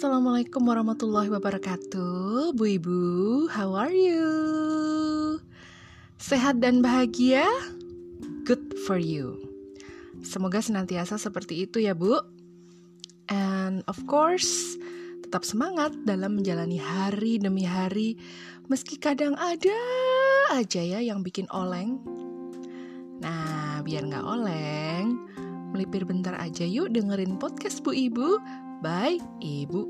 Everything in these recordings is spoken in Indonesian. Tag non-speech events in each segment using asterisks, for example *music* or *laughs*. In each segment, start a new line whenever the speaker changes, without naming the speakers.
Assalamualaikum warahmatullahi wabarakatuh Bu Ibu, how are you? Sehat dan bahagia? Good for you Semoga senantiasa seperti itu ya Bu And of course, tetap semangat dalam menjalani hari demi hari Meski kadang ada aja ya yang bikin oleng Nah, biar nggak oleng, melipir bentar aja yuk dengerin podcast Bu Ibu by Ibu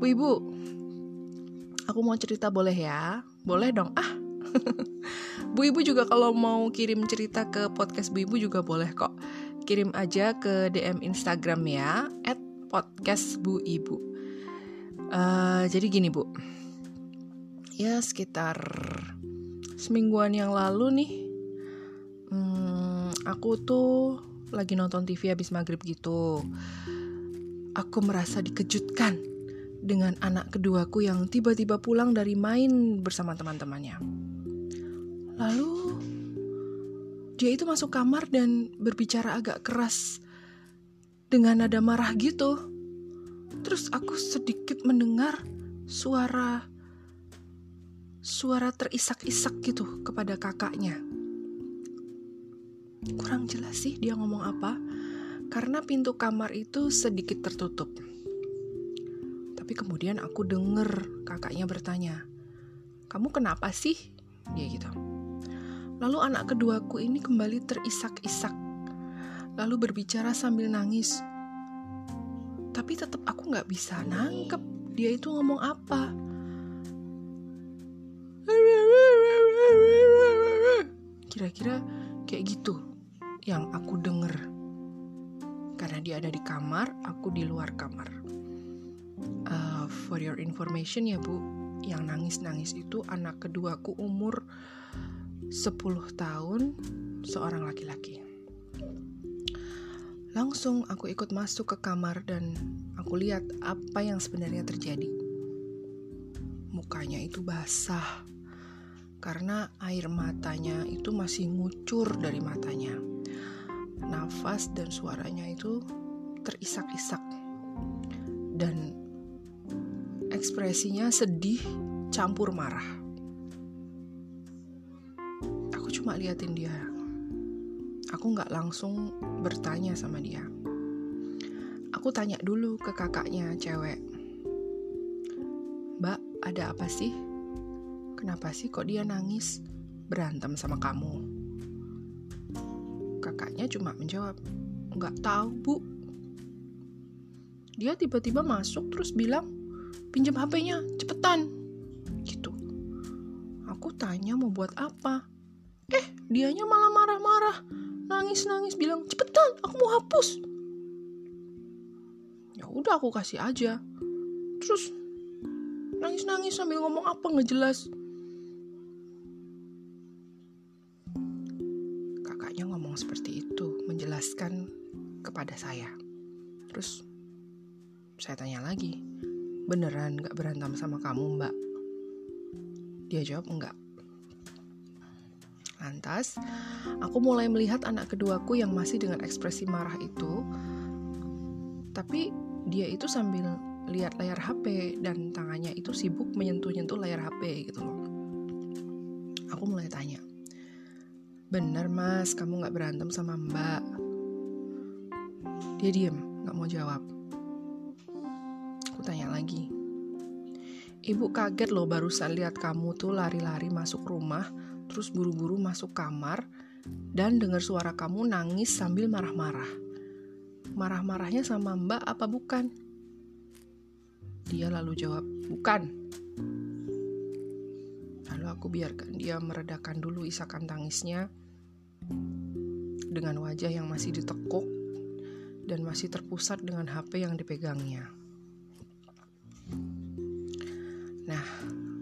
Bu Ibu, aku mau cerita boleh ya? Boleh dong. Ah. *laughs* Bu Ibu juga kalau mau kirim cerita ke podcast Bu Ibu juga boleh kok. Kirim aja ke DM Instagram ya, at podcast Bu Ibu. Uh, jadi gini Bu, ya sekitar semingguan yang lalu nih, hmm, aku tuh lagi nonton TV habis maghrib gitu. Aku merasa dikejutkan dengan anak keduaku yang tiba-tiba pulang dari main bersama teman-temannya. Lalu dia itu masuk kamar dan berbicara agak keras dengan nada marah gitu. Terus aku sedikit mendengar suara suara terisak-isak gitu kepada kakaknya kurang jelas sih dia ngomong apa karena pintu kamar itu sedikit tertutup. Tapi kemudian aku denger kakaknya bertanya, "Kamu kenapa sih?" Dia gitu. Lalu anak keduaku ini kembali terisak-isak, lalu berbicara sambil nangis. Tapi tetap aku nggak bisa nangkep dia itu ngomong apa. Kira-kira kayak gitu yang aku denger. Karena dia ada di kamar, aku di luar kamar. Uh, for your information ya bu, yang nangis-nangis itu anak keduaku umur 10 tahun, seorang laki-laki. Langsung aku ikut masuk ke kamar dan aku lihat apa yang sebenarnya terjadi. Mukanya itu basah karena air matanya itu masih ngucur dari matanya nafas dan suaranya itu terisak-isak dan ekspresinya sedih campur marah. Aku cuma liatin dia. Aku nggak langsung bertanya sama dia. Aku tanya dulu ke kakaknya cewek. Mbak, ada apa sih? Kenapa sih kok dia nangis? Berantem sama kamu? kakaknya cuma menjawab, nggak tahu bu. Dia tiba-tiba masuk terus bilang, pinjam HP-nya, cepetan. Gitu. Aku tanya mau buat apa. Eh, dianya malah marah-marah. Nangis-nangis bilang, cepetan, aku mau hapus. Ya udah aku kasih aja. Terus nangis-nangis sambil ngomong apa nggak jelas. ngomong seperti itu, menjelaskan kepada saya. Terus saya tanya lagi, beneran gak berantem sama kamu mbak? Dia jawab enggak. Lantas, aku mulai melihat anak keduaku yang masih dengan ekspresi marah itu, tapi dia itu sambil lihat layar HP dan tangannya itu sibuk menyentuh-nyentuh layar HP gitu loh. Aku mulai tanya, Bener mas, kamu gak berantem sama mbak. Dia diem, gak mau jawab. Aku tanya lagi. Ibu kaget loh barusan lihat kamu tuh lari-lari masuk rumah, terus buru-buru masuk kamar, dan dengar suara kamu nangis sambil marah-marah. Marah-marahnya sama mbak apa bukan? Dia lalu jawab, bukan. Lalu aku biarkan dia meredakan dulu isakan tangisnya dengan wajah yang masih ditekuk dan masih terpusat dengan HP yang dipegangnya. Nah,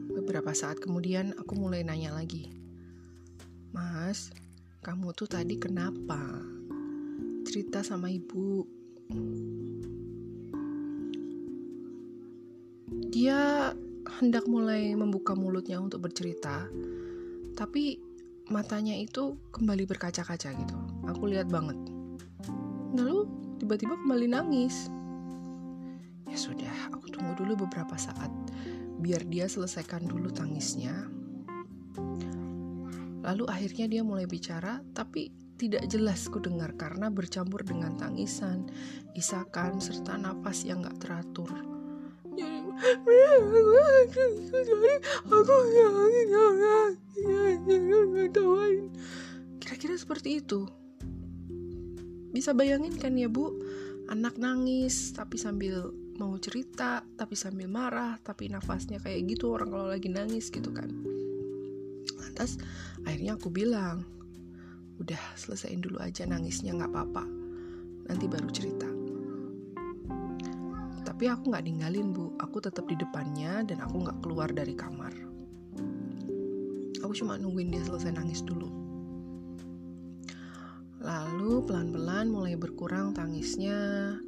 beberapa saat kemudian aku mulai nanya lagi. Mas, kamu tuh tadi kenapa? Cerita sama ibu. Dia hendak mulai membuka mulutnya untuk bercerita, tapi matanya itu kembali berkaca-kaca gitu. Aku lihat banget. Lalu tiba-tiba kembali nangis. Ya sudah, aku tunggu dulu beberapa saat biar dia selesaikan dulu tangisnya. Lalu akhirnya dia mulai bicara, tapi tidak jelas ku dengar karena bercampur dengan tangisan, isakan, serta nafas yang gak teratur. Kira-kira seperti itu. Bisa bayangin kan ya bu, anak nangis tapi sambil mau cerita, tapi sambil marah, tapi nafasnya kayak gitu orang kalau lagi nangis gitu kan. Lantas akhirnya aku bilang, udah selesaiin dulu aja nangisnya nggak apa-apa, nanti baru cerita. Tapi aku nggak ninggalin bu, aku tetap di depannya dan aku nggak keluar dari kamar. Aku cuma nungguin dia selesai nangis dulu. Lalu pelan-pelan mulai berkurang tangisnya,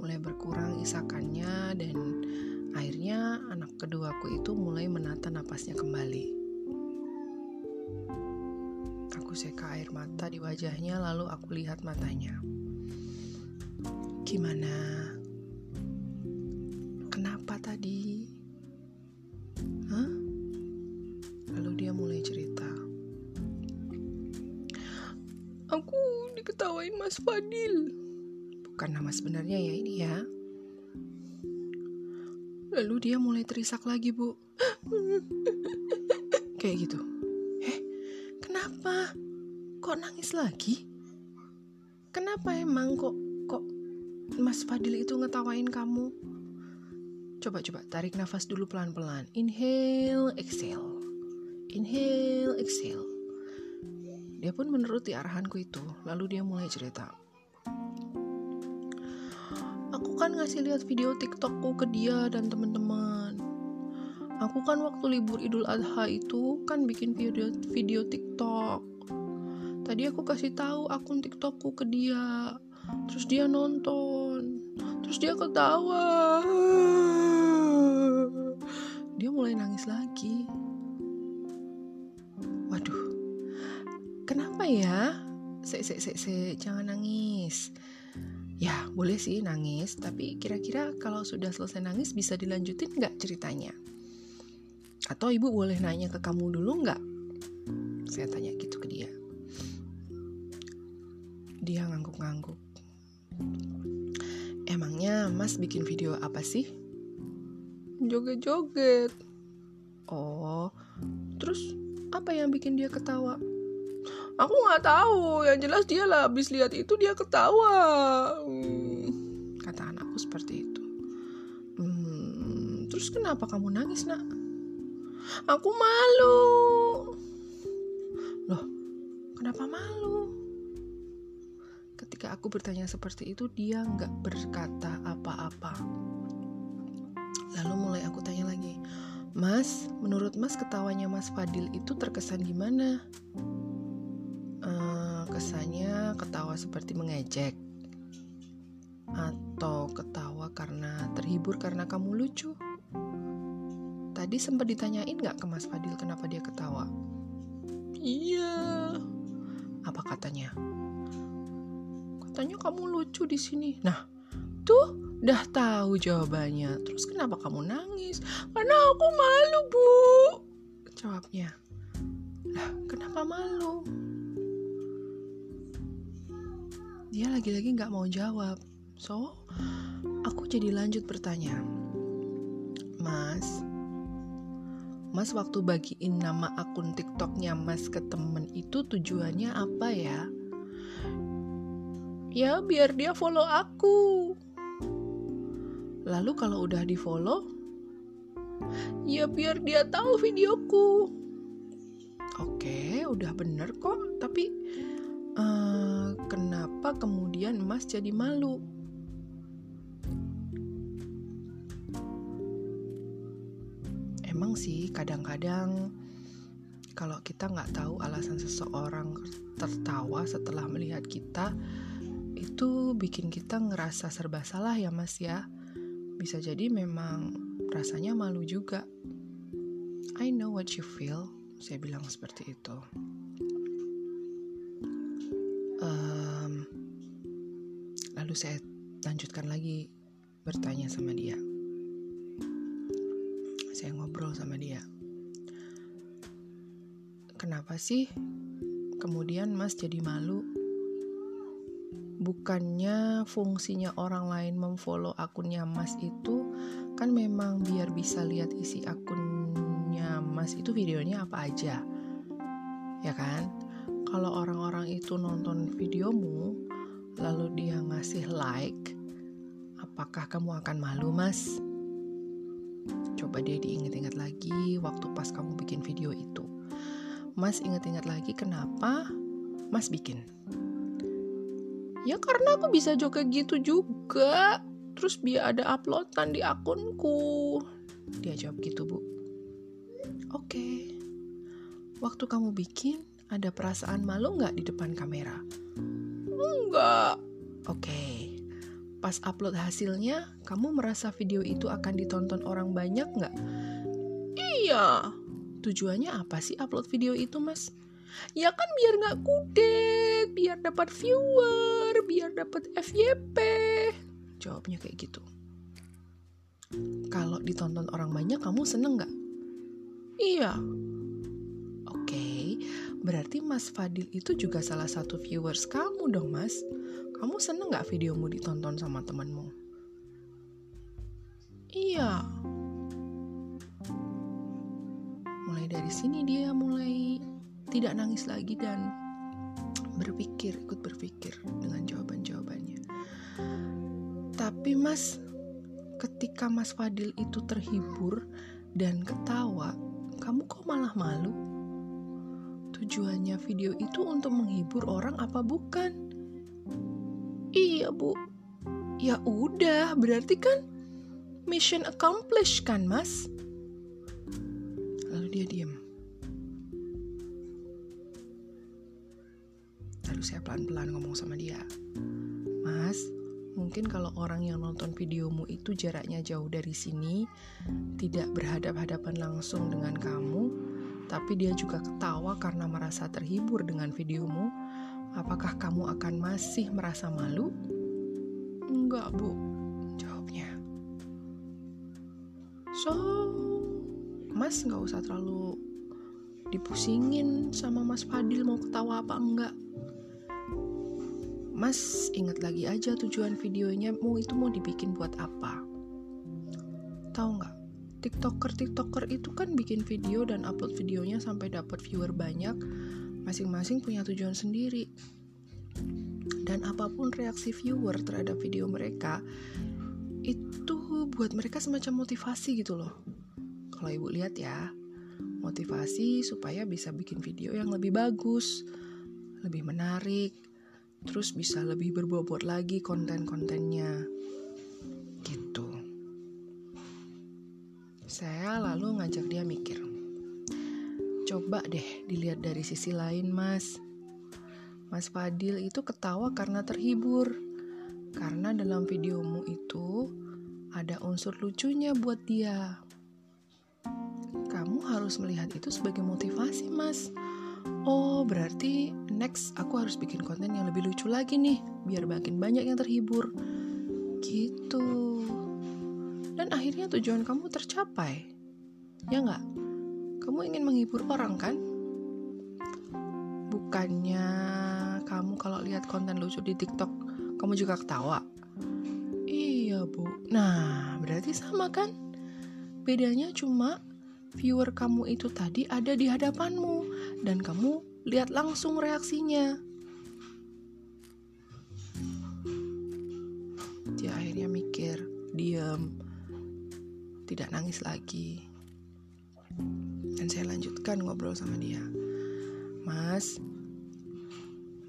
mulai berkurang isakannya dan akhirnya anak keduaku itu mulai menata napasnya kembali. Aku seka air mata di wajahnya lalu aku lihat matanya. Gimana? Kenapa tadi? Hah? Lalu dia mulai cerita. Aku diketawain Mas Fadil. Bukan nama sebenarnya ya ini ya. Lalu dia mulai terisak lagi, Bu. Kayak gitu. Eh, kenapa? Kok nangis lagi? Kenapa emang kok kok Mas Fadil itu ngetawain kamu? Coba coba tarik nafas dulu pelan-pelan. Inhale, exhale. Inhale, exhale. Dia pun menuruti arahanku itu, lalu dia mulai cerita. Kan ngasih lihat video TikTokku ke dia dan teman-teman. Aku kan waktu libur Idul Adha itu kan bikin video video TikTok. Tadi aku kasih tahu akun TikTokku ke dia. Terus dia nonton. Terus dia ketawa. Dia mulai nangis lagi. Kenapa ya? Se, se, se, se, jangan nangis. Ya, boleh sih nangis, tapi kira-kira kalau sudah selesai nangis bisa dilanjutin nggak ceritanya? Atau ibu boleh nanya ke kamu dulu nggak? Saya tanya gitu ke dia. Dia ngangguk-ngangguk. Emangnya mas bikin video apa sih? Joget-joget. Oh, terus apa yang bikin dia ketawa? Aku nggak tahu. Yang jelas dia lah habis lihat itu dia ketawa. Hmm, kata anakku seperti itu. Hmm, terus kenapa kamu nangis nak? Aku malu. Loh kenapa malu? Ketika aku bertanya seperti itu dia nggak berkata apa-apa. Lalu mulai aku tanya lagi Mas, menurut Mas ketawanya Mas Fadil itu terkesan gimana? Kesannya ketawa seperti mengejek atau ketawa karena terhibur karena kamu lucu. Tadi sempat ditanyain gak ke Mas Fadil kenapa dia ketawa? Iya. Apa katanya? Katanya kamu lucu di sini. Nah, tuh udah tahu jawabannya. Terus kenapa kamu nangis? Karena aku malu, Bu. Jawabnya. Lah, kenapa malu? Dia lagi-lagi nggak mau jawab. So, aku jadi lanjut bertanya. Mas, Mas waktu bagiin nama akun TikToknya Mas ke temen itu tujuannya apa ya? Ya biar dia follow aku. Lalu kalau udah di follow, ya biar dia tahu videoku. Oke, udah bener kok. Tapi uh, kenapa kemudian Mas jadi malu? Emang sih kadang-kadang kalau kita nggak tahu alasan seseorang tertawa setelah melihat kita, itu bikin kita ngerasa serba salah ya mas ya. Bisa jadi memang rasanya malu juga. I know what you feel, saya bilang seperti itu. Lalu saya lanjutkan lagi bertanya sama dia. Saya ngobrol sama dia. Kenapa sih kemudian Mas jadi malu? Bukannya fungsinya orang lain memfollow akunnya Mas itu kan memang biar bisa lihat isi akunnya Mas itu videonya apa aja. Ya kan? Kalau orang-orang itu nonton videomu lalu dia ngasih like, apakah kamu akan malu, Mas? Coba deh diingat-ingat lagi waktu pas kamu bikin video itu. Mas ingat-ingat lagi kenapa Mas bikin. Ya karena aku bisa joget gitu juga. Terus biar ada uploadan di akunku. Dia jawab gitu, Bu. Oke. Waktu kamu bikin, ada perasaan malu nggak di depan kamera? Enggak. Oke. Pas upload hasilnya, kamu merasa video itu akan ditonton orang banyak nggak? Iya. Tujuannya apa sih upload video itu, Mas? Ya kan biar nggak kudet, biar dapat viewer, biar dapat FYP. Jawabnya kayak gitu. Kalau ditonton orang banyak, kamu seneng nggak? Iya. Berarti Mas Fadil itu juga salah satu viewers kamu dong, Mas. Kamu seneng gak videomu ditonton sama temanmu? Iya. Mulai dari sini dia mulai tidak nangis lagi dan berpikir, ikut berpikir dengan jawaban-jawabannya. Tapi mas, ketika Mas Fadil itu terhibur dan ketawa, kamu kok malah malu? Tujuannya video itu untuk menghibur orang apa bukan? Iya bu. Ya udah, berarti kan mission accomplished kan mas? Lalu dia diam. Lalu saya pelan-pelan ngomong sama dia. Mas, mungkin kalau orang yang nonton videomu itu jaraknya jauh dari sini, tidak berhadap-hadapan langsung dengan kamu, tapi dia juga ketawa karena merasa terhibur dengan videomu, Apakah kamu akan masih merasa malu? Enggak, Bu. Jawabnya. So, Mas nggak usah terlalu dipusingin sama Mas Fadil mau ketawa apa enggak. Mas ingat lagi aja tujuan videonya mau itu mau dibikin buat apa. Tahu nggak? Tiktoker Tiktoker itu kan bikin video dan upload videonya sampai dapat viewer banyak masing-masing punya tujuan sendiri. Dan apa pun reaksi viewer terhadap video mereka, itu buat mereka semacam motivasi gitu loh. Kalau ibu lihat ya, motivasi supaya bisa bikin video yang lebih bagus, lebih menarik, terus bisa lebih berbobot lagi konten-kontennya. Saya lalu ngajak dia mikir Coba deh dilihat dari sisi lain, Mas. Mas Fadil itu ketawa karena terhibur. Karena dalam videomu itu ada unsur lucunya buat dia. Kamu harus melihat itu sebagai motivasi, Mas. Oh, berarti next aku harus bikin konten yang lebih lucu lagi nih, biar makin banyak yang terhibur. Gitu. Dan akhirnya tujuan kamu tercapai. Ya nggak? Kamu ingin menghibur orang kan? Bukannya kamu kalau lihat konten lucu di TikTok, kamu juga ketawa? Iya, Bu. Nah, berarti sama kan? Bedanya cuma viewer kamu itu tadi ada di hadapanmu dan kamu lihat langsung reaksinya. Tidak nangis lagi. Dan saya lanjutkan ngobrol sama dia. Mas,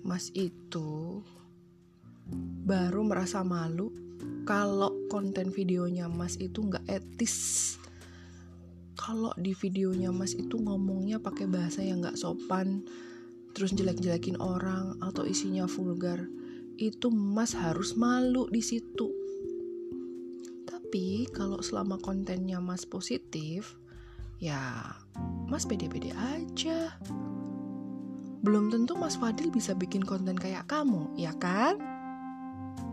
Mas itu baru merasa malu kalau konten videonya Mas itu nggak etis. Kalau di videonya Mas itu ngomongnya pakai bahasa yang nggak sopan, terus jelek-jelekin orang atau isinya vulgar, itu Mas harus malu di situ. Tapi kalau selama kontennya Mas positif, ya Mas pede-pede aja. Belum tentu Mas Fadil bisa bikin konten kayak kamu, ya kan?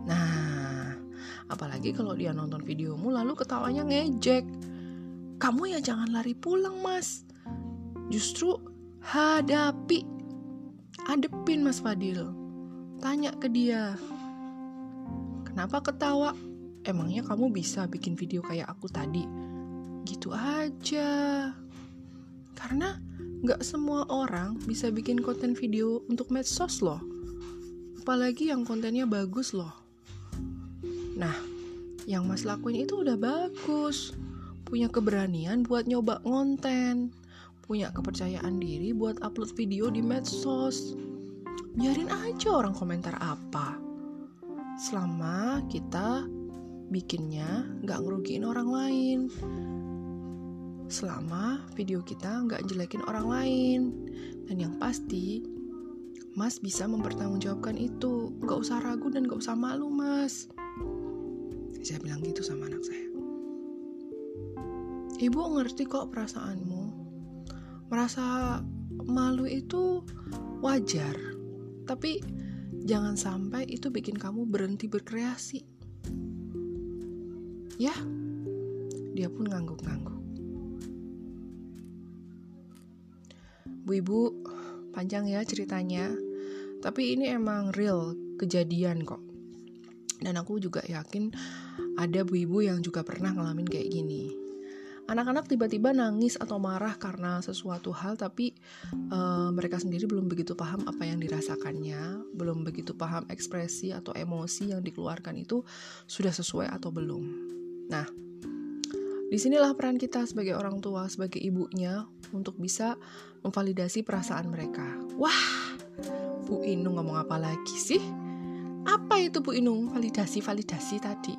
Nah, Apalagi kalau dia nonton videomu lalu ketawanya ngejek. Kamu ya jangan lari pulang, Mas. Justru hadapi. Adepin Mas Fadil. Tanya ke dia. Kenapa ketawa? Emangnya kamu bisa bikin video kayak aku tadi? Gitu aja. Karena nggak semua orang bisa bikin konten video untuk medsos loh. Apalagi yang kontennya bagus loh. Nah, yang Mas lakuin itu udah bagus. Punya keberanian buat nyoba konten. Punya kepercayaan diri buat upload video di medsos. Biarin aja orang komentar apa. Selama kita bikinnya nggak ngerugiin orang lain selama video kita nggak jelekin orang lain. Dan yang pasti, Mas bisa mempertanggungjawabkan itu. Nggak usah ragu dan nggak usah malu, Mas. Saya bilang gitu sama anak saya. Ibu ngerti kok perasaanmu. Merasa malu itu wajar. Tapi jangan sampai itu bikin kamu berhenti berkreasi. Ya, dia pun ngangguk-ngangguk. Bu Ibu, panjang ya ceritanya. Tapi ini emang real kejadian kok. Dan aku juga yakin ada bu ibu yang juga pernah ngalamin kayak gini. Anak-anak tiba-tiba nangis atau marah karena sesuatu hal, tapi uh, mereka sendiri belum begitu paham apa yang dirasakannya, belum begitu paham ekspresi atau emosi yang dikeluarkan itu sudah sesuai atau belum. Nah, Di sinilah peran kita sebagai orang tua, sebagai ibunya, untuk bisa memvalidasi perasaan mereka. Wah, Bu Inung ngomong apa lagi sih? Apa itu Bu Inung? Validasi-validasi tadi.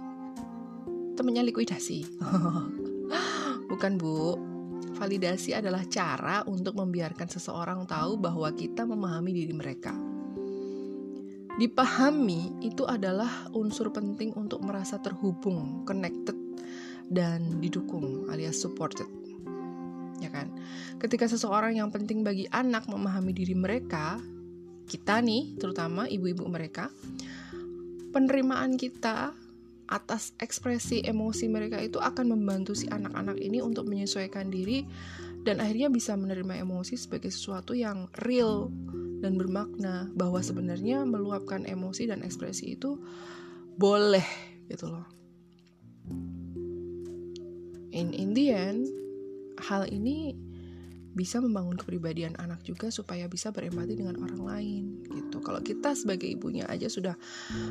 Temennya likuidasi. *laughs* Bukan Bu. Validasi adalah cara untuk membiarkan seseorang tahu bahwa kita memahami diri mereka. Dipahami itu adalah unsur penting untuk merasa terhubung, connected dan didukung alias supported. Ya kan? Ketika seseorang yang penting bagi anak memahami diri mereka kita nih terutama ibu-ibu mereka penerimaan kita atas ekspresi emosi mereka itu akan membantu si anak-anak ini untuk menyesuaikan diri dan akhirnya bisa menerima emosi sebagai sesuatu yang real dan bermakna bahwa sebenarnya meluapkan emosi dan ekspresi itu boleh gitu loh in in the end hal ini bisa membangun kepribadian anak juga supaya bisa berempati dengan orang lain gitu. Kalau kita sebagai ibunya aja sudah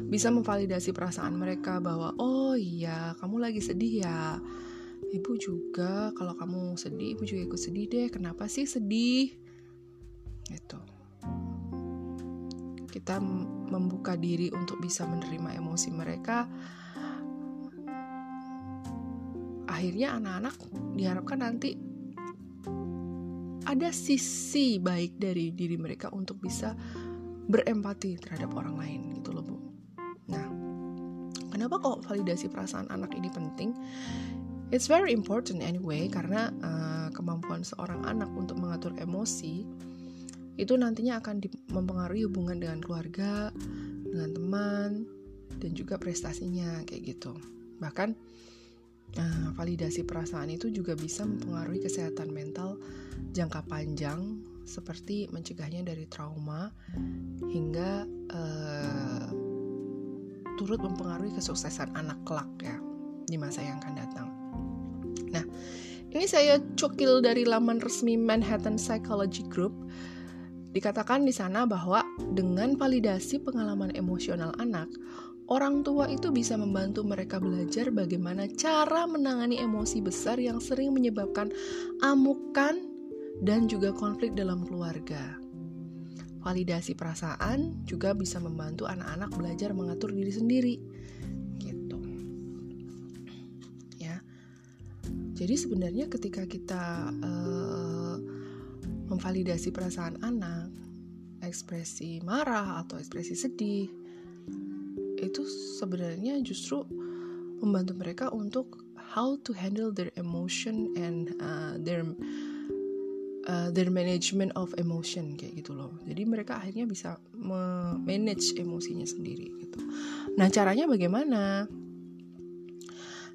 bisa memvalidasi perasaan mereka bahwa oh iya kamu lagi sedih ya. Ibu juga kalau kamu sedih ibu juga ikut sedih deh. Kenapa sih sedih? Gitu. Kita membuka diri untuk bisa menerima emosi mereka akhirnya anak-anak diharapkan nanti ada sisi baik dari diri mereka untuk bisa berempati terhadap orang lain gitu loh bu. Nah, kenapa kok validasi perasaan anak ini penting? It's very important anyway karena uh, kemampuan seorang anak untuk mengatur emosi itu nantinya akan mempengaruhi hubungan dengan keluarga, dengan teman, dan juga prestasinya kayak gitu. Bahkan Nah, validasi perasaan itu juga bisa mempengaruhi kesehatan mental jangka panjang, seperti mencegahnya dari trauma hingga uh, turut mempengaruhi kesuksesan anak kelak ya di masa yang akan datang. Nah, ini saya cukil dari laman resmi Manhattan Psychology Group. Dikatakan di sana bahwa dengan validasi pengalaman emosional anak, Orang tua itu bisa membantu mereka belajar bagaimana cara menangani emosi besar yang sering menyebabkan amukan dan juga konflik dalam keluarga. Validasi perasaan juga bisa membantu anak-anak belajar mengatur diri sendiri. Gitu. Ya. Jadi sebenarnya ketika kita uh, memvalidasi perasaan anak, ekspresi marah atau ekspresi sedih, itu sebenarnya justru membantu mereka untuk how to handle their emotion and uh, their uh, their management of emotion kayak gitu loh. Jadi mereka akhirnya bisa manage emosinya sendiri gitu. Nah, caranya bagaimana?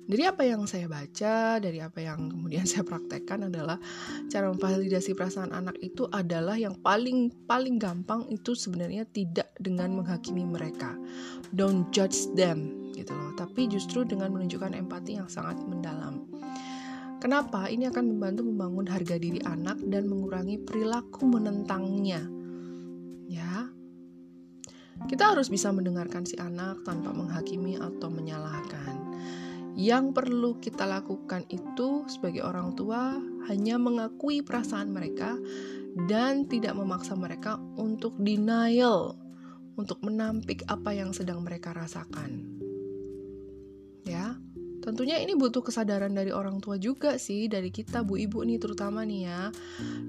Dari apa yang saya baca, dari apa yang kemudian *laughs* saya praktekkan adalah cara memvalidasi perasaan anak itu adalah yang paling paling gampang itu sebenarnya tidak dengan menghakimi mereka. Don't judge them gitu loh, tapi justru dengan menunjukkan empati yang sangat mendalam. Kenapa? Ini akan membantu membangun harga diri anak dan mengurangi perilaku menentangnya. Ya. Kita harus bisa mendengarkan si anak tanpa menghakimi atau menyalahkan. Yang perlu kita lakukan itu sebagai orang tua hanya mengakui perasaan mereka dan tidak memaksa mereka untuk denial, untuk menampik apa yang sedang mereka rasakan. Ya. Tentunya ini butuh kesadaran dari orang tua juga sih, dari kita bu ibu nih terutama nih ya.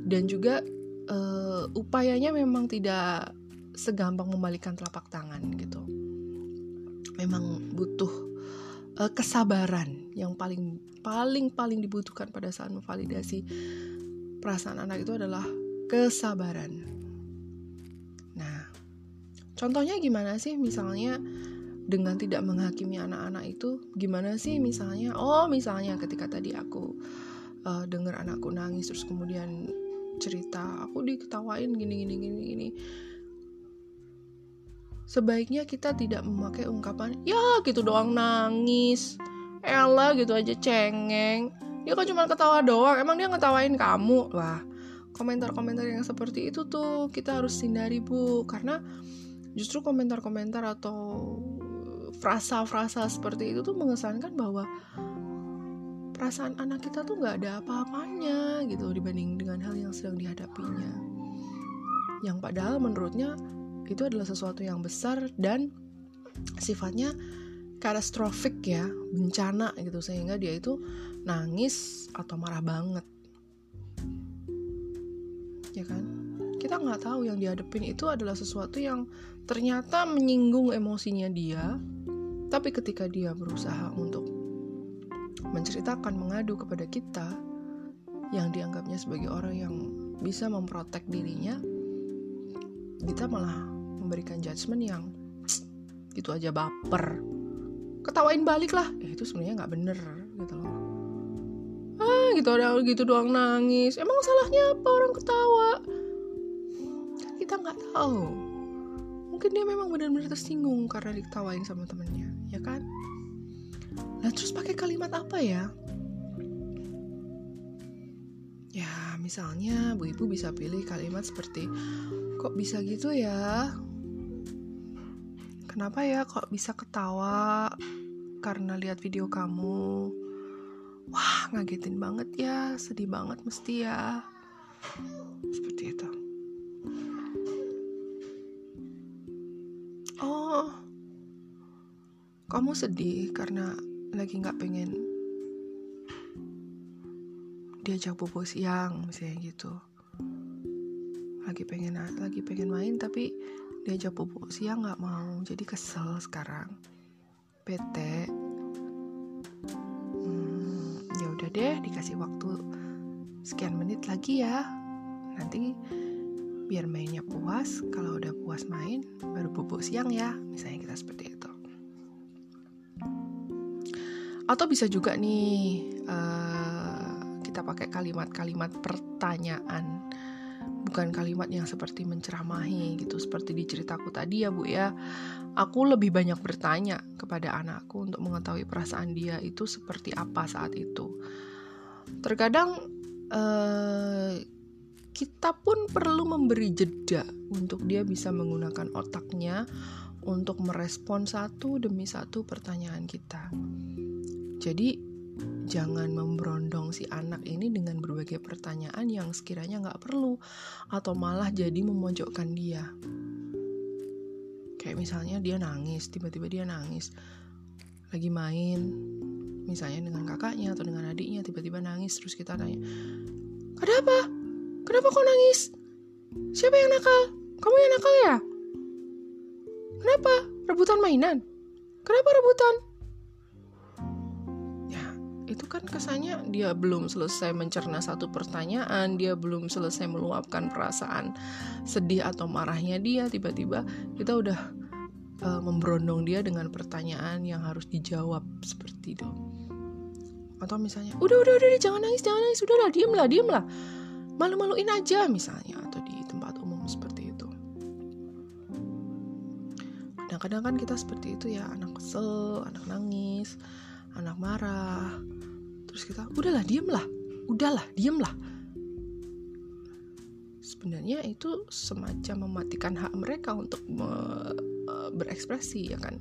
Dan juga uh, upayanya memang tidak segampang membalikan telapak tangan gitu. Memang butuh uh, kesabaran yang paling paling paling dibutuhkan pada saat memvalidasi perasaan anak itu adalah kesabaran. Nah, contohnya gimana sih misalnya dengan tidak menghakimi anak-anak itu gimana sih misalnya oh misalnya ketika tadi aku uh, dengar anakku nangis terus kemudian cerita aku diketawain gini gini gini gini sebaiknya kita tidak memakai ungkapan ya gitu doang nangis. Ella gitu aja cengeng. Dia kan cuma ketawa doang? Emang dia ngetawain kamu? Wah komentar-komentar yang seperti itu tuh kita harus hindari bu. Karena justru komentar-komentar atau frasa-frasa seperti itu tuh mengesankan bahwa perasaan anak kita tuh nggak ada apa-apanya gitu dibanding dengan hal yang sedang dihadapinya. Yang padahal menurutnya itu adalah sesuatu yang besar dan sifatnya katastrofik ya bencana gitu sehingga dia itu nangis atau marah banget. Ya kan? Kita nggak tahu yang dihadapin itu adalah sesuatu yang ternyata menyinggung emosinya dia tapi ketika dia berusaha untuk menceritakan, mengadu kepada kita yang dianggapnya sebagai orang yang bisa memprotek dirinya, kita malah memberikan judgement yang *tsk* itu aja baper. Ketawain balik lah, eh, itu sebenarnya nggak bener gitu loh. Ah, gitu ada gitu doang nangis. Emang salahnya apa orang ketawa? Kita nggak tahu. Mungkin dia memang benar-benar tersinggung karena diketawain sama temennya ya kan? Nah terus pakai kalimat apa ya? Ya misalnya bu ibu bisa pilih kalimat seperti kok bisa gitu ya? Kenapa ya kok bisa ketawa karena lihat video kamu? Wah ngagetin banget ya, sedih banget mesti ya. Seperti itu. Oh, kamu sedih karena lagi nggak pengen diajak bobo siang misalnya gitu lagi pengen lagi pengen main tapi diajak bobo siang nggak mau. Jadi kesel sekarang. PT hmm, ya udah deh dikasih waktu sekian menit lagi ya. Nanti biar mainnya puas kalau udah puas main baru bobo siang ya. Misalnya kita seperti itu. Atau bisa juga nih uh, kita pakai kalimat-kalimat pertanyaan bukan kalimat yang seperti menceramahi gitu seperti di ceritaku tadi ya bu ya. Aku lebih banyak bertanya kepada anakku untuk mengetahui perasaan dia itu seperti apa saat itu. Terkadang uh, kita pun perlu memberi jeda untuk dia bisa menggunakan otaknya untuk merespon satu demi satu pertanyaan kita. Jadi jangan memberondong si anak ini dengan berbagai pertanyaan yang sekiranya nggak perlu atau malah jadi memojokkan dia. Kayak misalnya dia nangis, tiba-tiba dia nangis lagi main, misalnya dengan kakaknya atau dengan adiknya tiba-tiba nangis terus kita tanya, kenapa? Kenapa kau nangis? Siapa yang nakal? Kamu yang nakal ya? Kenapa? Rebutan mainan? Kenapa rebutan? Itu kan kesannya dia belum selesai mencerna satu pertanyaan, dia belum selesai meluapkan perasaan sedih atau marahnya dia, tiba-tiba kita udah uh, memberondong dia dengan pertanyaan yang harus dijawab seperti itu. atau misalnya udah udah udah jangan nangis jangan nangis udahlah diem lah diem lah malu-maluin aja misalnya atau di tempat umum seperti itu kadang-kadang kan kita seperti itu ya anak kesel anak nangis anak marah. Terus kita udahlah diem lah udahlah diem lah sebenarnya itu semacam mematikan hak mereka untuk me, uh, berekspresi ya kan?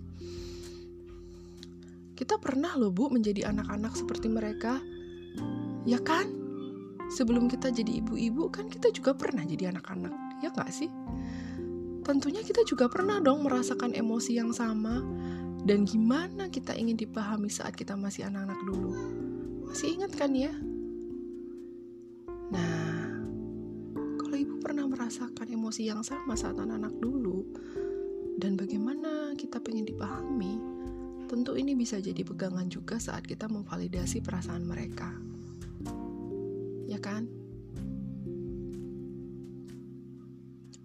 Kita pernah loh bu menjadi anak-anak seperti mereka. Ya kan? Sebelum kita jadi ibu-ibu kan kita juga pernah jadi anak-anak ya nggak sih? Tentunya kita juga pernah dong merasakan emosi yang sama dan gimana kita ingin dipahami saat kita masih anak-anak dulu? Masih ingat kan ya? Nah kalau ibu pernah merasakan emosi yang sama saat anak-anak dulu dan bagaimana kita pengen dipahami tentu ini bisa jadi pegangan juga saat kita memvalidasi perasaan mereka. Ya kan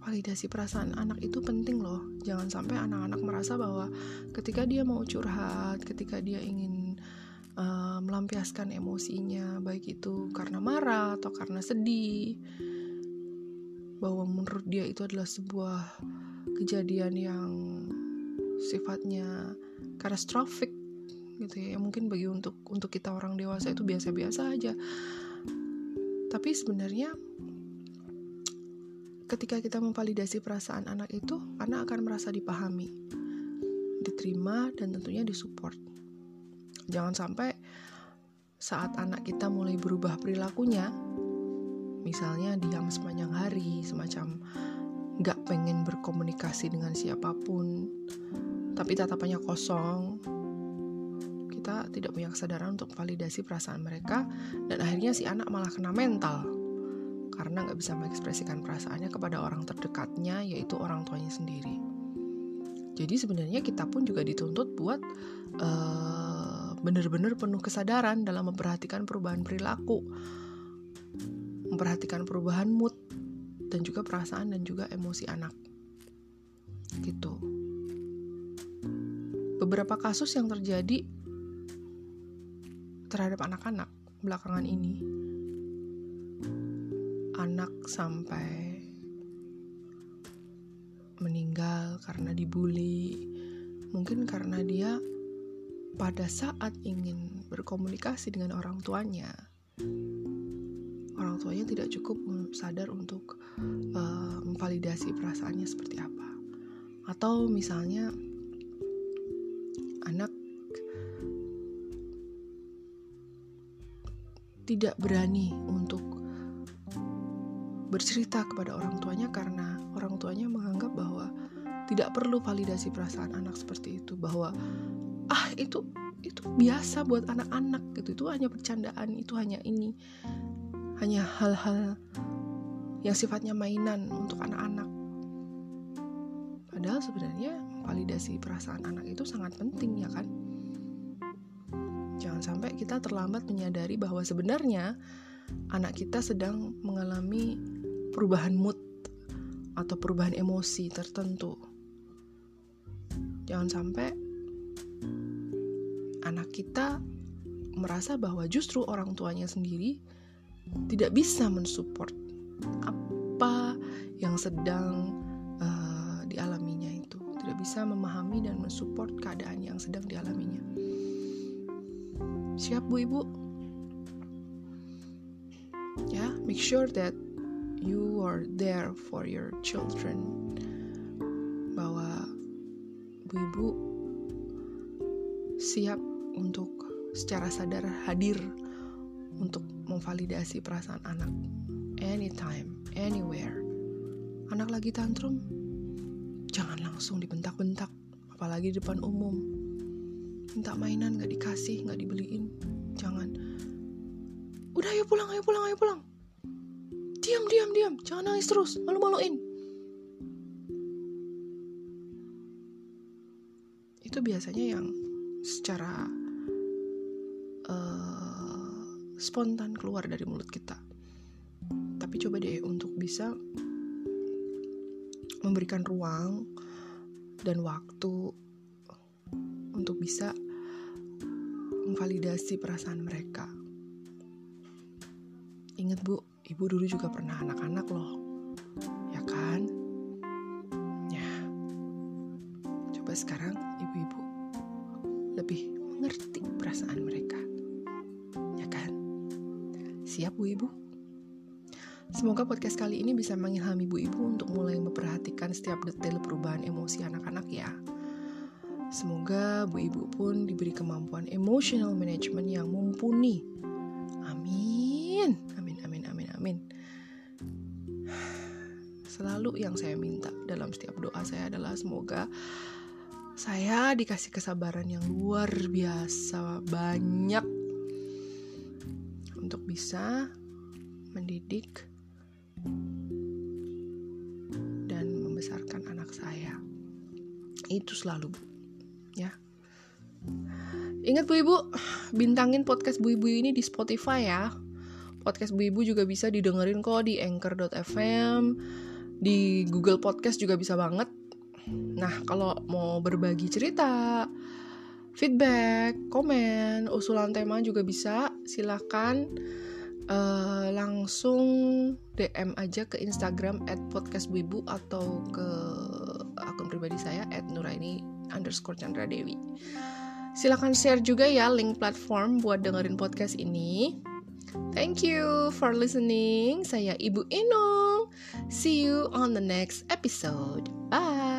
validasi perasaan anak itu penting loh. Jangan sampai anak-anak merasa bahwa ketika dia mau curhat, ketika dia ingin uh, melampiaskan emosinya, baik itu karena marah atau karena sedih, bahwa menurut dia itu adalah sebuah kejadian yang sifatnya katastrofik gitu ya. Mungkin bagi untuk untuk kita orang dewasa itu biasa-biasa aja. Tapi sebenarnya ketika kita memvalidasi perasaan anak itu, anak akan merasa dipahami, diterima, dan tentunya disupport. Jangan sampai saat anak kita mulai berubah perilakunya, misalnya diam sepanjang hari, semacam gak pengen berkomunikasi dengan siapa pun, tapi tatapannya kosong, kita tidak punya kesadaran untuk validasi perasaan mereka, dan akhirnya si anak malah kena mental karena nggak bisa mengekspresikan perasaannya kepada orang terdekatnya, yaitu orang tuanya sendiri. Jadi sebenarnya kita pun juga dituntut buat uh, benar-benar penuh kesadaran dalam memperhatikan perubahan perilaku, memperhatikan perubahan mood, dan juga perasaan dan juga emosi anak. Gitu. Beberapa kasus yang terjadi terhadap anak-anak belakangan ini anak sampai meninggal karena dibully, mungkin karena dia pada saat ingin berkomunikasi dengan orang tuanya, orang tuanya tidak cukup sadar untuk uh, memvalidasi perasaannya seperti apa, atau misalnya anak tidak berani untuk bercerita kepada orang tuanya karena orang tuanya menganggap bahwa tidak perlu validasi perasaan anak seperti itu bahwa ah itu itu biasa buat anak-anak gitu. Itu hanya bercandaan itu hanya ini. Hanya hal-hal yang sifatnya mainan untuk anak-anak. Padahal sebenarnya validasi perasaan anak itu sangat penting ya kan? Jangan sampai kita terlambat menyadari bahwa sebenarnya anak kita sedang mengalami perubahan mood atau perubahan emosi tertentu. Jangan sampai anak kita merasa bahwa justru orang tuanya sendiri tidak bisa mensupport apa yang sedang uh, dialaminya itu, tidak bisa memahami dan mensupport keadaan yang sedang dialaminya. Siap Bu Ibu? Ya, make sure that you are there for your children bahwa ibu-ibu siap untuk secara sadar hadir untuk memvalidasi perasaan anak anytime, anywhere. Anak lagi tantrum, jangan langsung dibentak-bentak, apalagi di depan umum. Minta mainan gak dikasih, gak dibeliin, jangan. Udah ayo pulang, ayo pulang, ayo pulang diam diam diam. Jangan nangis terus. Malu-maluin. Itu biasanya yang secara uh, spontan keluar dari mulut kita. Tapi coba deh untuk bisa memberikan ruang dan waktu untuk bisa memvalidasi perasaan mereka. Ingat bu, ibu dulu juga pernah anak-anak loh, ya kan? Ya, coba sekarang ibu-ibu lebih mengerti perasaan mereka, ya kan? Siap bu ibu? Semoga podcast kali ini bisa mengilhami ibu ibu untuk mulai memperhatikan setiap detail perubahan emosi anak-anak ya. Semoga Bu Ibu pun diberi kemampuan emotional management yang mumpuni. Selalu yang saya minta dalam setiap doa saya adalah semoga saya dikasih kesabaran yang luar biasa banyak untuk bisa mendidik dan membesarkan anak saya. Itu selalu, Bu ya. Ingat Bu Ibu, bintangin podcast Bu Ibu ini di Spotify ya. Podcast Bu Ibu juga bisa didengerin kok di anchor.fm, di Google Podcast juga bisa banget. Nah, kalau mau berbagi cerita, feedback, komen, usulan tema juga bisa. Silahkan uh, langsung DM aja ke Instagram at podcastbuibu atau ke akun pribadi saya nuraini underscore Chandra Dewi. Silahkan share juga ya link platform buat dengerin podcast ini. Thank you for listening. Saya Ibu Inung. See you on the next episode. Bye.